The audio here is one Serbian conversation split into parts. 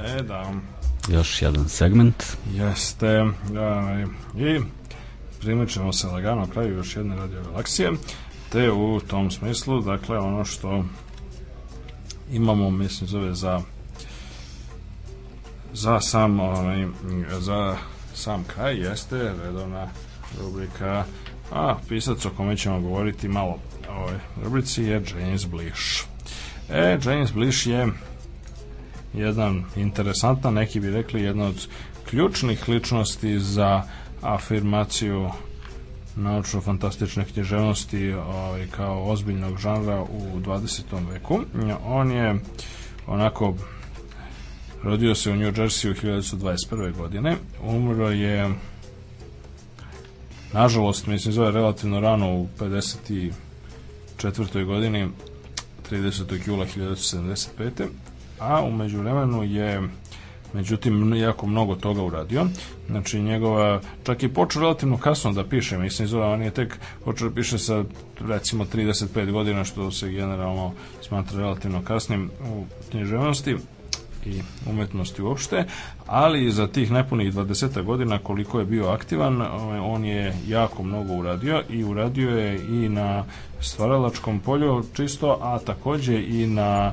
E, da. Još jedan segment. Jeste. Da, I primit ćemo se lagano kraju još jedne radio galaksije. Te u tom smislu, dakle, ono što imamo, mislim, zove za za sam onaj, za sam kraj jeste redovna rubrika a pisac o kome ćemo govoriti malo o ovoj rubrici je James Blish. E, James Blish je jedan interesantna, neki bi rekli jedna od ključnih ličnosti za afirmaciju naučno-fantastične književnosti ovaj, kao ozbiljnog žanra u 20. veku. On je onako rodio se u New Jersey u 1921. godine. Umro je nažalost, mislim, zove relativno rano u 54. godini 30. jula 1975 a umeđu vremenu je međutim jako mnogo toga uradio. Znači njegova, čak i počeo relativno kasno da piše, mislim zove, on je tek počeo da piše sa recimo 35 godina, što se generalno smatra relativno kasnim u književnosti i umetnosti uopšte, ali za tih nepunih 20 godina koliko je bio aktivan, on je jako mnogo uradio i uradio je i na stvaralačkom polju čisto, a takođe i na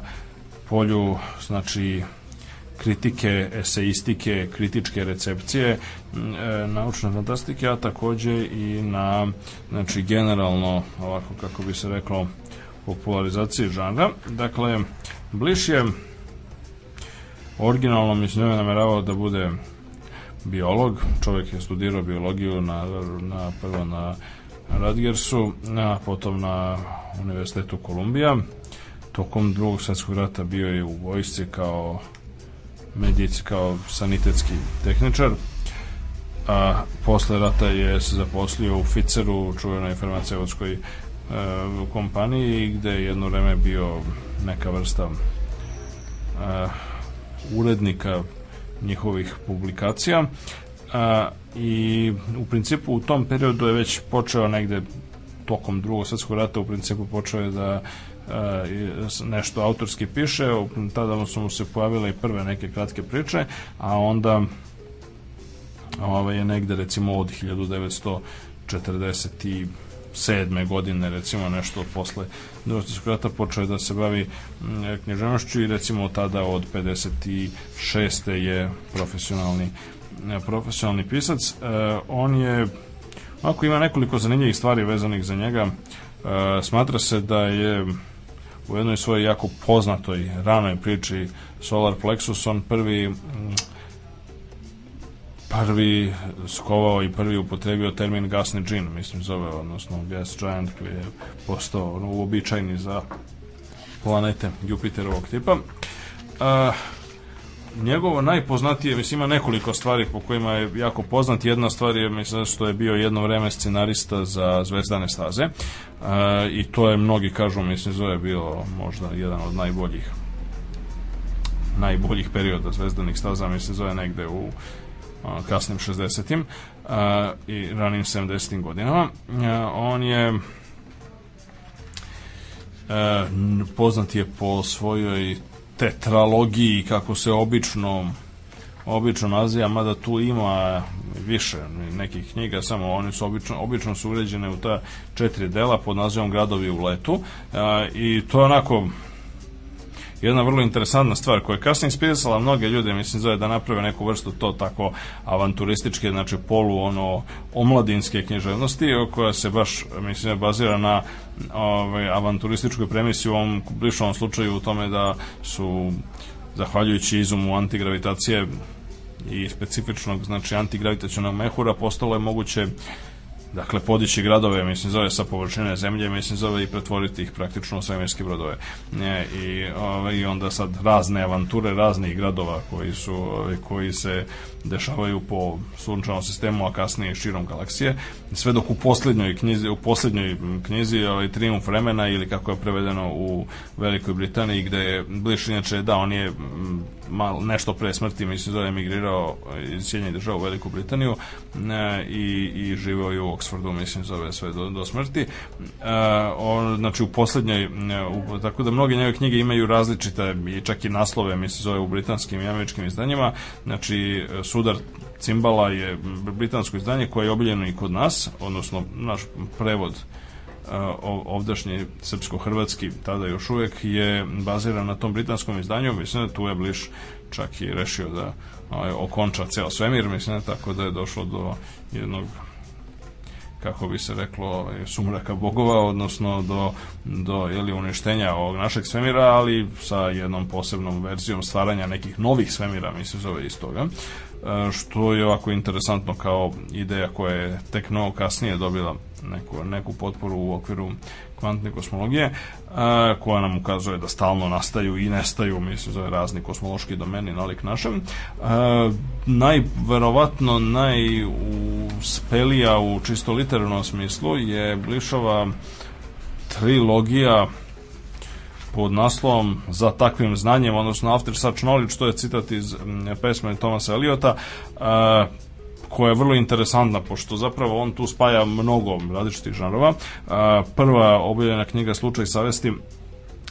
polju znači kritike, eseistike, kritičke recepcije, e, naučne fantastike, a takođe i na znači generalno ovako kako bi se reklo popularizaciji žanra. Dakle, Bliš je originalno mislim da nameravao da bude biolog, čovjek je studirao biologiju na, na prvo na Radgersu, a potom na Univerzitetu Kolumbija tokom drugog svjetskog rata bio je u vojsci kao medici, kao sanitetski tehničar a posle rata je se zaposlio u Ficeru, u čuvenoj farmaceutskoj e, kompaniji gde je jedno vreme bio neka vrsta e, urednika njihovih publikacija a, i u principu u tom periodu je već počeo negde tokom drugog svjetskog rata u principu počeo je da nešto autorski piše, tada su mu se pojavile i prve neke kratke priče, a onda ovaj, je negde recimo od 1947. godine recimo nešto posle Drugog rata počeo da se bavi književnošću i recimo tada od 56. je profesionalni profesionalni pisac. E, on je ako ima nekoliko zanimljivih stvari vezanih za njega. E, smatra se da je u jednoj svojoj jako poznatoj ranoj priči Solar Plexus on prvi mm, prvi skovao i prvi upotrebio termin gasni džin, mislim zove, odnosno gas giant koji je postao ono, uobičajni za planete Jupiterovog tipa. Uh, njegovo najpoznatije, mislim ima nekoliko stvari po kojima je jako poznat. Jedna stvar je, mislim, što je bio jedno vreme scenarista za Zvezdane staze. E, I to je, mnogi kažu, mislim, zove bio možda jedan od najboljih najboljih perioda zvezdanih staza, mislim, zove negde u a, kasnim 60-im i ranim 70-im godinama. A, on je e, poznat je po svojoj tetralogiji kako se obično obično naziva, mada tu ima više nekih knjiga, samo oni su obično, obično su uređene u ta četiri dela pod nazivom Gradovi u letu a, i to je onako jedna vrlo interesantna stvar koja je kasnije inspirisala mnoge ljude, mislim zove da naprave neku vrstu to tako avanturističke, znači polu ono omladinske književnosti koja se baš mislim bazira na ovaj, avanturističkoj premisi u ovom blišovom slučaju u tome da su zahvaljujući izumu antigravitacije i specifičnog znači antigravitacionog mehura postalo je moguće dakle podići gradove, mislim zove sa površine zemlje, mislim zove i pretvoriti ih praktično u svemirske brodove. E, i, ove, I onda sad razne avanture raznih gradova koji su ove, koji se dešavaju po sunčanom sistemu, a kasnije i širom galaksije, sve dok u poslednjoj knjizi, u poslednjoj knjizi ovaj, Triumf vremena ili kako je prevedeno u Velikoj Britaniji gde je Bliš inače da on je mal, nešto pre smrti mislim da je emigrirao iz Sjedinjenih država u Veliku Britaniju e, i, i živeo je u Oxfordu mislim zove sve do, do smrti. E, on, znači u poslednjoj e, u, tako da mnoge njegove knjige imaju različite i čak i naslove mislim zove u britanskim i američkim izdanjima. Znači sudar Cimbala je britansko izdanje koje je obiljeno i kod nas, odnosno naš prevod ovdašnji srpsko-hrvatski, tada još uvek, je baziran na tom britanskom izdanju. Mislim da tu je Bliš čak i rešio da ovaj, okonča ceo svemir, mislim da tako da je došlo do jednog kako bi se reklo ovaj, sumraka bogova, odnosno do, do jeli, uništenja ovog našeg svemira, ali sa jednom posebnom verzijom stvaranja nekih novih svemira, mislim zove iz toga. E, što je ovako interesantno kao ideja koja je tek mnogo kasnije dobila neku, neku potporu u okviru kvantne kosmologije, a, e, koja nam ukazuje da stalno nastaju i nestaju, mislim, zove razni kosmološki domeni nalik našem. A, e, najverovatno najuspelija u čisto literarnom smislu je Blišova trilogija pod naslovom za takvim znanjem, odnosno After Such Knowledge, to je citat iz pesme Tomasa Eliota, a, koja je vrlo interesantna, pošto zapravo on tu spaja mnogo različitih žanrova. A, prva objavljena knjiga Slučaj savesti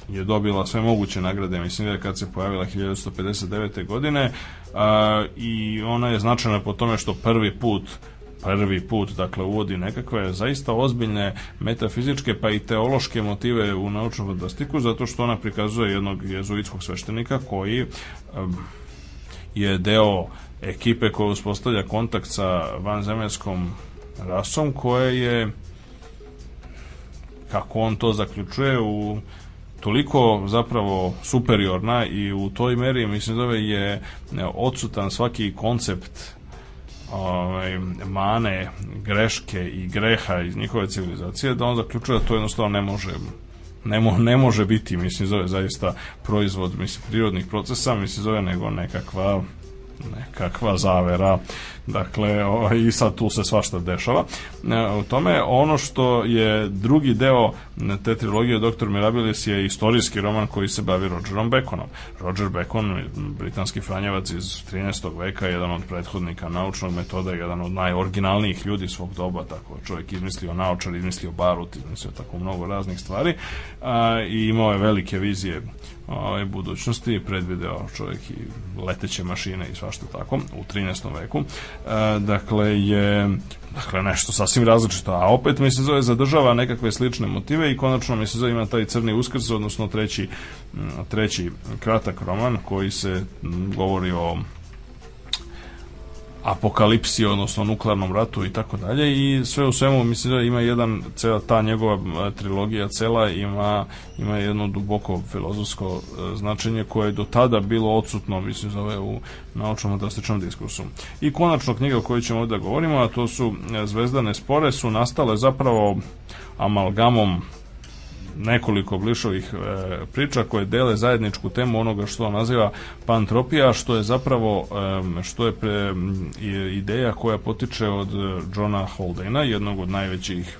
je dobila sve moguće nagrade, mislim da je kad se pojavila 1959. godine a, i ona je značajna po tome što prvi put prvi put dakle uvodi nekakve zaista ozbiljne metafizičke pa i teološke motive u naučnu fantastiku zato što ona prikazuje jednog jezuitskog sveštenika koji um, je deo ekipe koja uspostavlja kontakt sa vanzemaljskom rasom koja je kako on to zaključuje u toliko zapravo superiorna i u toj meri mislim da je odsutan svaki koncept ovaj, mane, greške i greha iz njihove civilizacije, da on zaključuje da to jednostavno ne može ne, mo, ne može biti, mislim, zove zaista proizvod, mislim, prirodnih procesa, mislim, zove nego nekakva nekakva zavera dakle o, i sad tu se svašta dešava e, u tome ono što je drugi deo te trilogije Doktor Mirabilis je istorijski roman koji se bavi Rogerom Baconom Roger Bacon, britanski franjevac iz 13. veka, jedan od prethodnika naučnog metoda, jedan od najoriginalnijih ljudi svog doba, tako čovjek izmislio naočar, izmislio barut, izmislio tako mnogo raznih stvari a, i imao je velike vizije ovaj, budućnosti, predvideo čovjek i leteće mašine i svašta tako u 13. veku. E, dakle, je dakle, nešto sasvim različito, a opet mi se zove zadržava nekakve slične motive i konačno mi se zove ima taj crni uskrs, odnosno treći, treći kratak roman koji se govori o apokalipsi, odnosno nuklearnom ratu i tako dalje i sve u svemu mislim da ima jedan cela ta njegova trilogija cela ima ima jedno duboko filozofsko e, značenje koje je do tada bilo odsutno mislim zove u naučnom fantastičnom diskursu. I konačno knjiga o kojoj ćemo ovdje da govorimo, a to su e, Zvezdane spore su nastale zapravo amalgamom nekoliko blišovih e, priča koje dele zajedničku temu onoga što on naziva pantropija, što je zapravo e, što je pre, ideja koja potiče od Johna Holdena, jednog od najvećih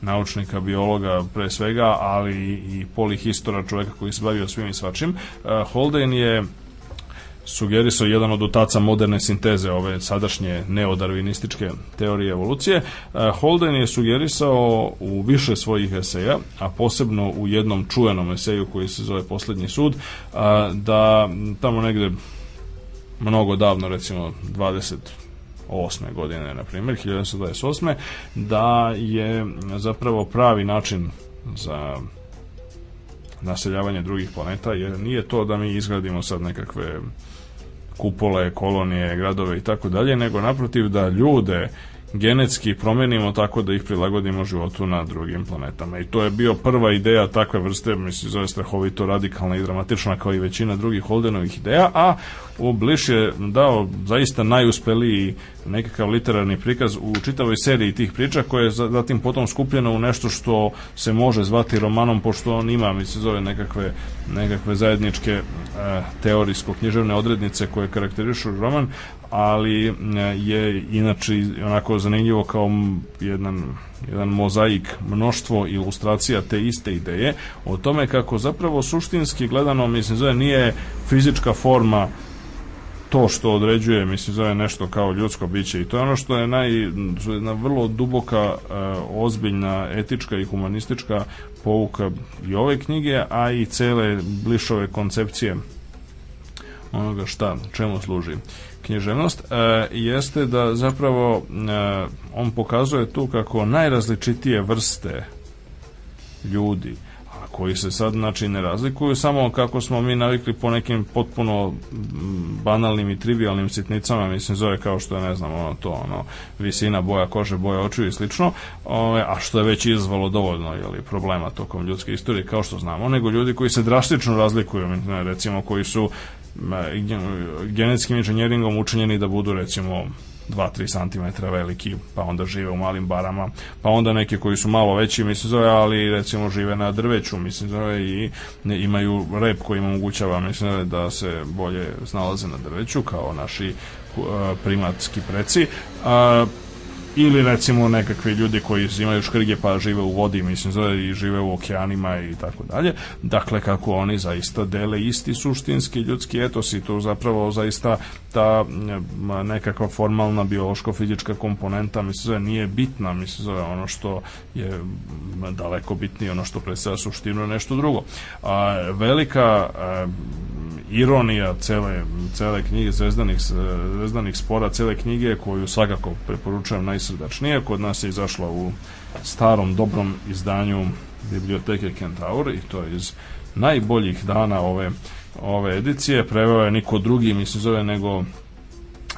naučnika, biologa pre svega, ali i polihistora, čoveka koji se bavio svim i svačim. E, Holden je sugerisao jedan od otaca moderne sinteze ove sadašnje neodarvinističke teorije evolucije. E, Holden je sugerisao u više svojih eseja, a posebno u jednom čuvenom eseju koji se zove Poslednji sud, da tamo negde mnogo davno, recimo 20 8. godine, na primjer, 1928. da je zapravo pravi način za naseljavanje drugih planeta, jer nije to da mi izgradimo sad nekakve kupole, kolonije, gradove i tako dalje, nego naprotiv da ljude genetski promenimo tako da ih prilagodimo životu na drugim planetama. I to je bio prva ideja takve vrste, mislim, zove strahovito radikalna i dramatična kao i većina drugih Holdenovih ideja, a Bliš je dao zaista najuspeliji nekakav literarni prikaz u čitavoj seriji tih priča koje je zatim potom skupljeno u nešto što se može zvati romanom pošto on ima, mislim, zove nekakve, nekakve zajedničke e, teorijsko-književne odrednice koje karakterišu roman, ali e, je inače onako zanimljivo kao jedan, jedan mozaik, mnoštvo ilustracija te iste ideje o tome kako zapravo suštinski gledano, mislim, zove nije fizička forma to što određuje, mislim, zove nešto kao ljudsko biće. I to je ono što je naj, jedna vrlo duboka, e, ozbiljna, etička i humanistička pouka i ove knjige, a i cele blišove koncepcije onoga šta, čemu služi književnost, e, jeste da zapravo e, on pokazuje tu kako najrazličitije vrste ljudi, a koji se sad znači ne razlikuju samo kako smo mi navikli po nekim potpuno banalnim i trivialnim sitnicama, mislim zove kao što je ne znam ono to ono visina boja kože, boja očiju i slično, a što je već izvalo dovoljno jeli, problema tokom ljudske istorije kao što znamo, nego ljudi koji se drastično razlikuju, recimo koji su genetskim inženjeringom učinjeni da budu recimo 2-3 cm veliki, pa onda žive u malim barama, pa onda neke koji su malo veći, mislim zove, ali recimo žive na drveću, mislim zove, i imaju rep koji im omogućava, mislim zove, da se bolje snalaze na drveću, kao naši primatski preci. Uh, ili recimo nekakvi ljudi koji imaju škrge pa žive u vodi, mislim zove i žive u okeanima i tako dalje. Dakle, kako oni zaista dele isti suštinski ljudski etos i to zapravo zaista ta nekakva formalna biološko-fizička komponenta mislim zove nije bitna, mislim zove ono što je daleko bitnije, ono što predstavlja suštinu nešto drugo. A, velika a, ironija cele, cele knjige Zvezdanih, Zvezdanih spora, cele knjige koju svakako preporučujem najsrdačnije. Kod nas je izašla u starom dobrom izdanju biblioteke Kentaur i to iz najboljih dana ove, ove edicije. Preveo je niko drugi, mislim zove, nego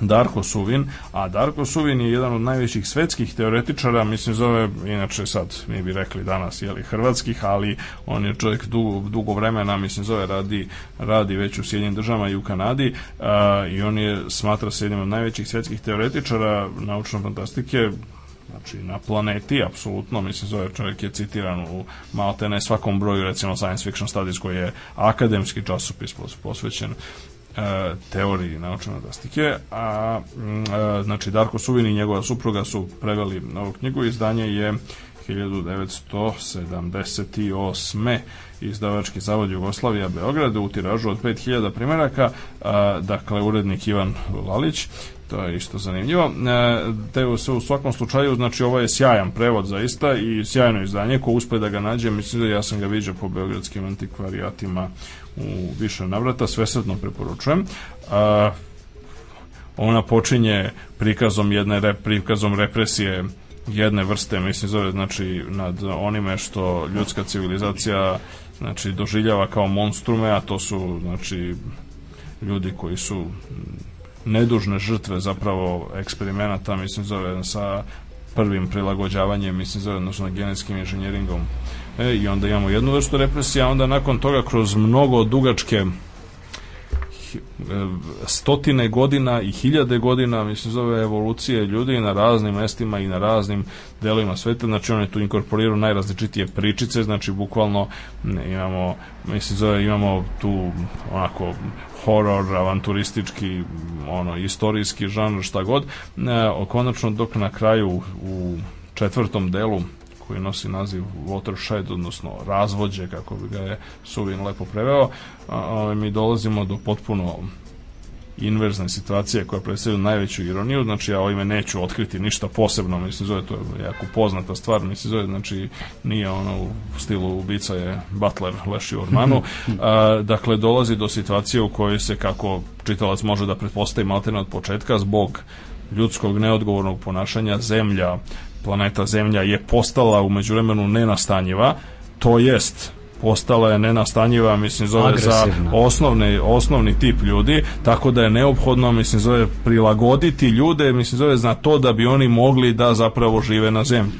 Darko Suvin, a Darko Suvin je jedan od najvećih svetskih teoretičara, mislim zove, inače sad mi bi rekli danas, jeli, hrvatskih, ali on je čovjek dugo, dugo vremena, mislim zove, radi, radi već u Sjedinjenim državama i u Kanadi a, i on je smatra se jednim od najvećih svetskih teoretičara naučne fantastike, znači na planeti, apsolutno, mislim, zove čovjek je citiran u malte ne svakom broju, recimo Science Fiction Studies, koji je akademski časopis posvećen teoriji naučne fantastike, a e, znači Darko Suvin i njegova supruga su preveli ovu knjigu, izdanje je 1978. izdavački zavod Jugoslavija Beograda u tiražu od 5000 primjeraka, a, dakle urednik Ivan Lalić, to je isto zanimljivo. E, te se u svakom slučaju, znači ovo je sjajan prevod zaista i sjajno izdanje, ko uspe da ga nađe, mislim da ja sam ga viđao po beogradskim antikvarijatima u više navrata, svesredno preporučujem. A, ona počinje prikazom jedne rep, prikazom represije jedne vrste, mislim zove, znači nad onime što ljudska civilizacija znači doživljava kao monstrume, a to su znači ljudi koji su nedužne žrtve zapravo eksperimenata, mislim zove sa prvim prilagođavanjem, mislim zove odnosno genetskim inženjeringom. E, I onda imamo jednu vrstu represije, a onda nakon toga kroz mnogo dugačke stotine godina i hiljade godina, mislim, zove evolucije ljudi na raznim mestima i na raznim delovima sveta, znači on je tu inkorporirao najrazličitije pričice, znači bukvalno imamo, mislim, zove, imamo tu onako horor, avanturistički, ono, istorijski žanr, šta god, e, konačno dok na kraju u četvrtom delu koji nosi naziv watershed, odnosno razvođe, kako bi ga je Suvin lepo preveo, mi dolazimo do potpuno inverzne situacije koja predstavlja najveću ironiju, znači ja ovime neću otkriti ništa posebno, mislim zove to je jako poznata stvar, mislim zove znači nije ono u stilu ubica je Butler leši Ormanu, a, dakle dolazi do situacije u kojoj se kako čitalac može da pretpostavi maltene od početka zbog ljudskog neodgovornog ponašanja zemlja planeta Zemlja je postala umeđu vremenu nenastanjiva, to jest postala je nenastanjiva, mislim, zove za osnovni, osnovni tip ljudi, tako da je neophodno, mislim, zove prilagoditi ljude, mislim, zove na to da bi oni mogli da zapravo žive na zemlji.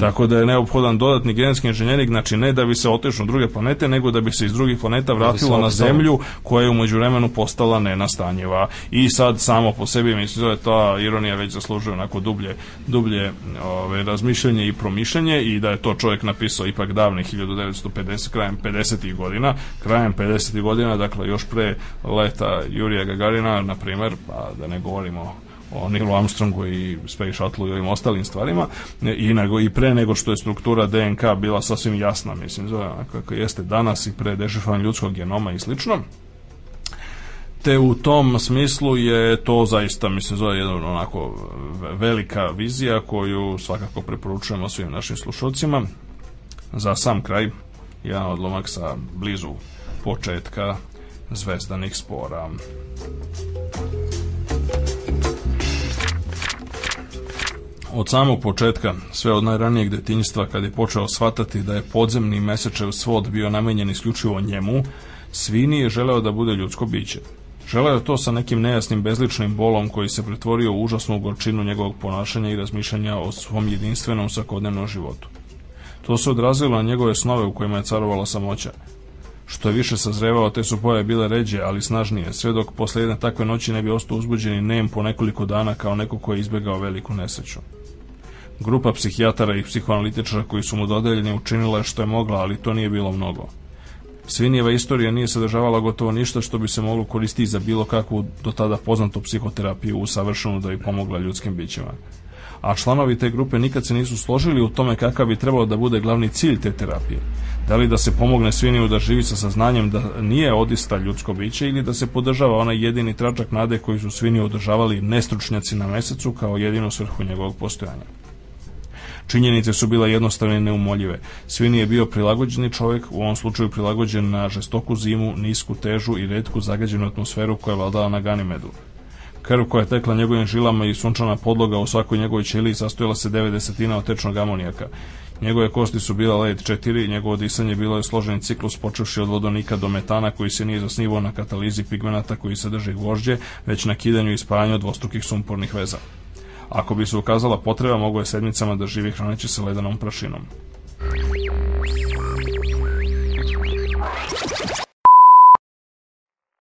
Tako da je neophodan dodatni genetski inženjering, znači ne da bi se otišlo na druge planete, nego da bi se iz drugih planeta vratilo na zemlju koja je umeđu vremenu postala nenastanjiva. I sad samo po sebi, mislim, zove ta ironija već zaslužuje onako dublje, dublje ove, razmišljanje i promišljanje i da je to čovjek napisao ipak davne 1950, krajem 50. godina, krajem 50. godina, dakle još pre leta Jurija Gagarina, na primer, pa da ne govorimo o Neilu Armstrongu i Space Shuttle i ovim ostalim stvarima i, nego, i pre nego što je struktura DNK bila sasvim jasna, mislim, zove kako jeste danas i pre dešifrovanja ljudskog genoma i slično te u tom smislu je to zaista, mislim, zove jedna onako velika vizija koju svakako preporučujemo svim našim slušalcima. Za sam kraj, jedan odlomak sa blizu početka zvezdanih spora. Od samog početka, sve od najranijeg detinjstva, kad je počeo shvatati da je podzemni mesečev svod bio namenjen isključivo njemu, Svini je želeo da bude ljudsko biće. Želeo je to sa nekim nejasnim bezličnim bolom koji se pretvorio u užasnu gorčinu njegovog ponašanja i razmišljanja o svom jedinstvenom svakodnevnom životu. To se odrazilo na njegove snove u kojima je carovala samoća. Što je više sazrevao, te su pojave bile ređe, ali snažnije, sve dok posle jedne takve noći ne bi ostao uzbuđen i nem po nekoliko dana kao neko ko je izbegao veliku nesreću. Grupa psihijatara i psihoanalitičara koji su mu dodeljeni učinila što je mogla, ali to nije bilo mnogo. Svinijeva istorija nije sadržavala gotovo ništa što bi se moglo koristiti za bilo kakvu do tada poznatu psihoterapiju usavršenu da bi pomogla ljudskim bićima. A članovi te grupe nikad se nisu složili u tome kakav bi trebalo da bude glavni cilj te terapije. Da li da se pomogne sviniju da živi sa saznanjem da nije odista ljudsko biće ili da se podržava onaj jedini tračak nade koji su sviniju održavali nestručnjaci na mesecu kao jedinu svrhu njegovog postojanja. Činjenice su bile jednostavne i neumoljive. Svini je bio prilagođeni čovjek, u ovom slučaju prilagođen na žestoku zimu, nisku težu i redku zagađenu atmosferu koja je vladala na Ganimedu. Krv koja je tekla njegovim žilama i sunčana podloga u svakoj njegovoj ćeliji sastojala se 9 desetina od tečnog amonijaka. Njegove kosti su bila led 4, njegovo disanje bilo je složeni ciklus počevši od vodonika do metana koji se nije zasnivao na katalizi pigmenata koji sadrže gvožđe, već na kidanju i spajanju dvostrukih sumpornih veza. Ako bi se ukazala potreba, mogo je sedmicama da živi hraneći se ledanom prašinom.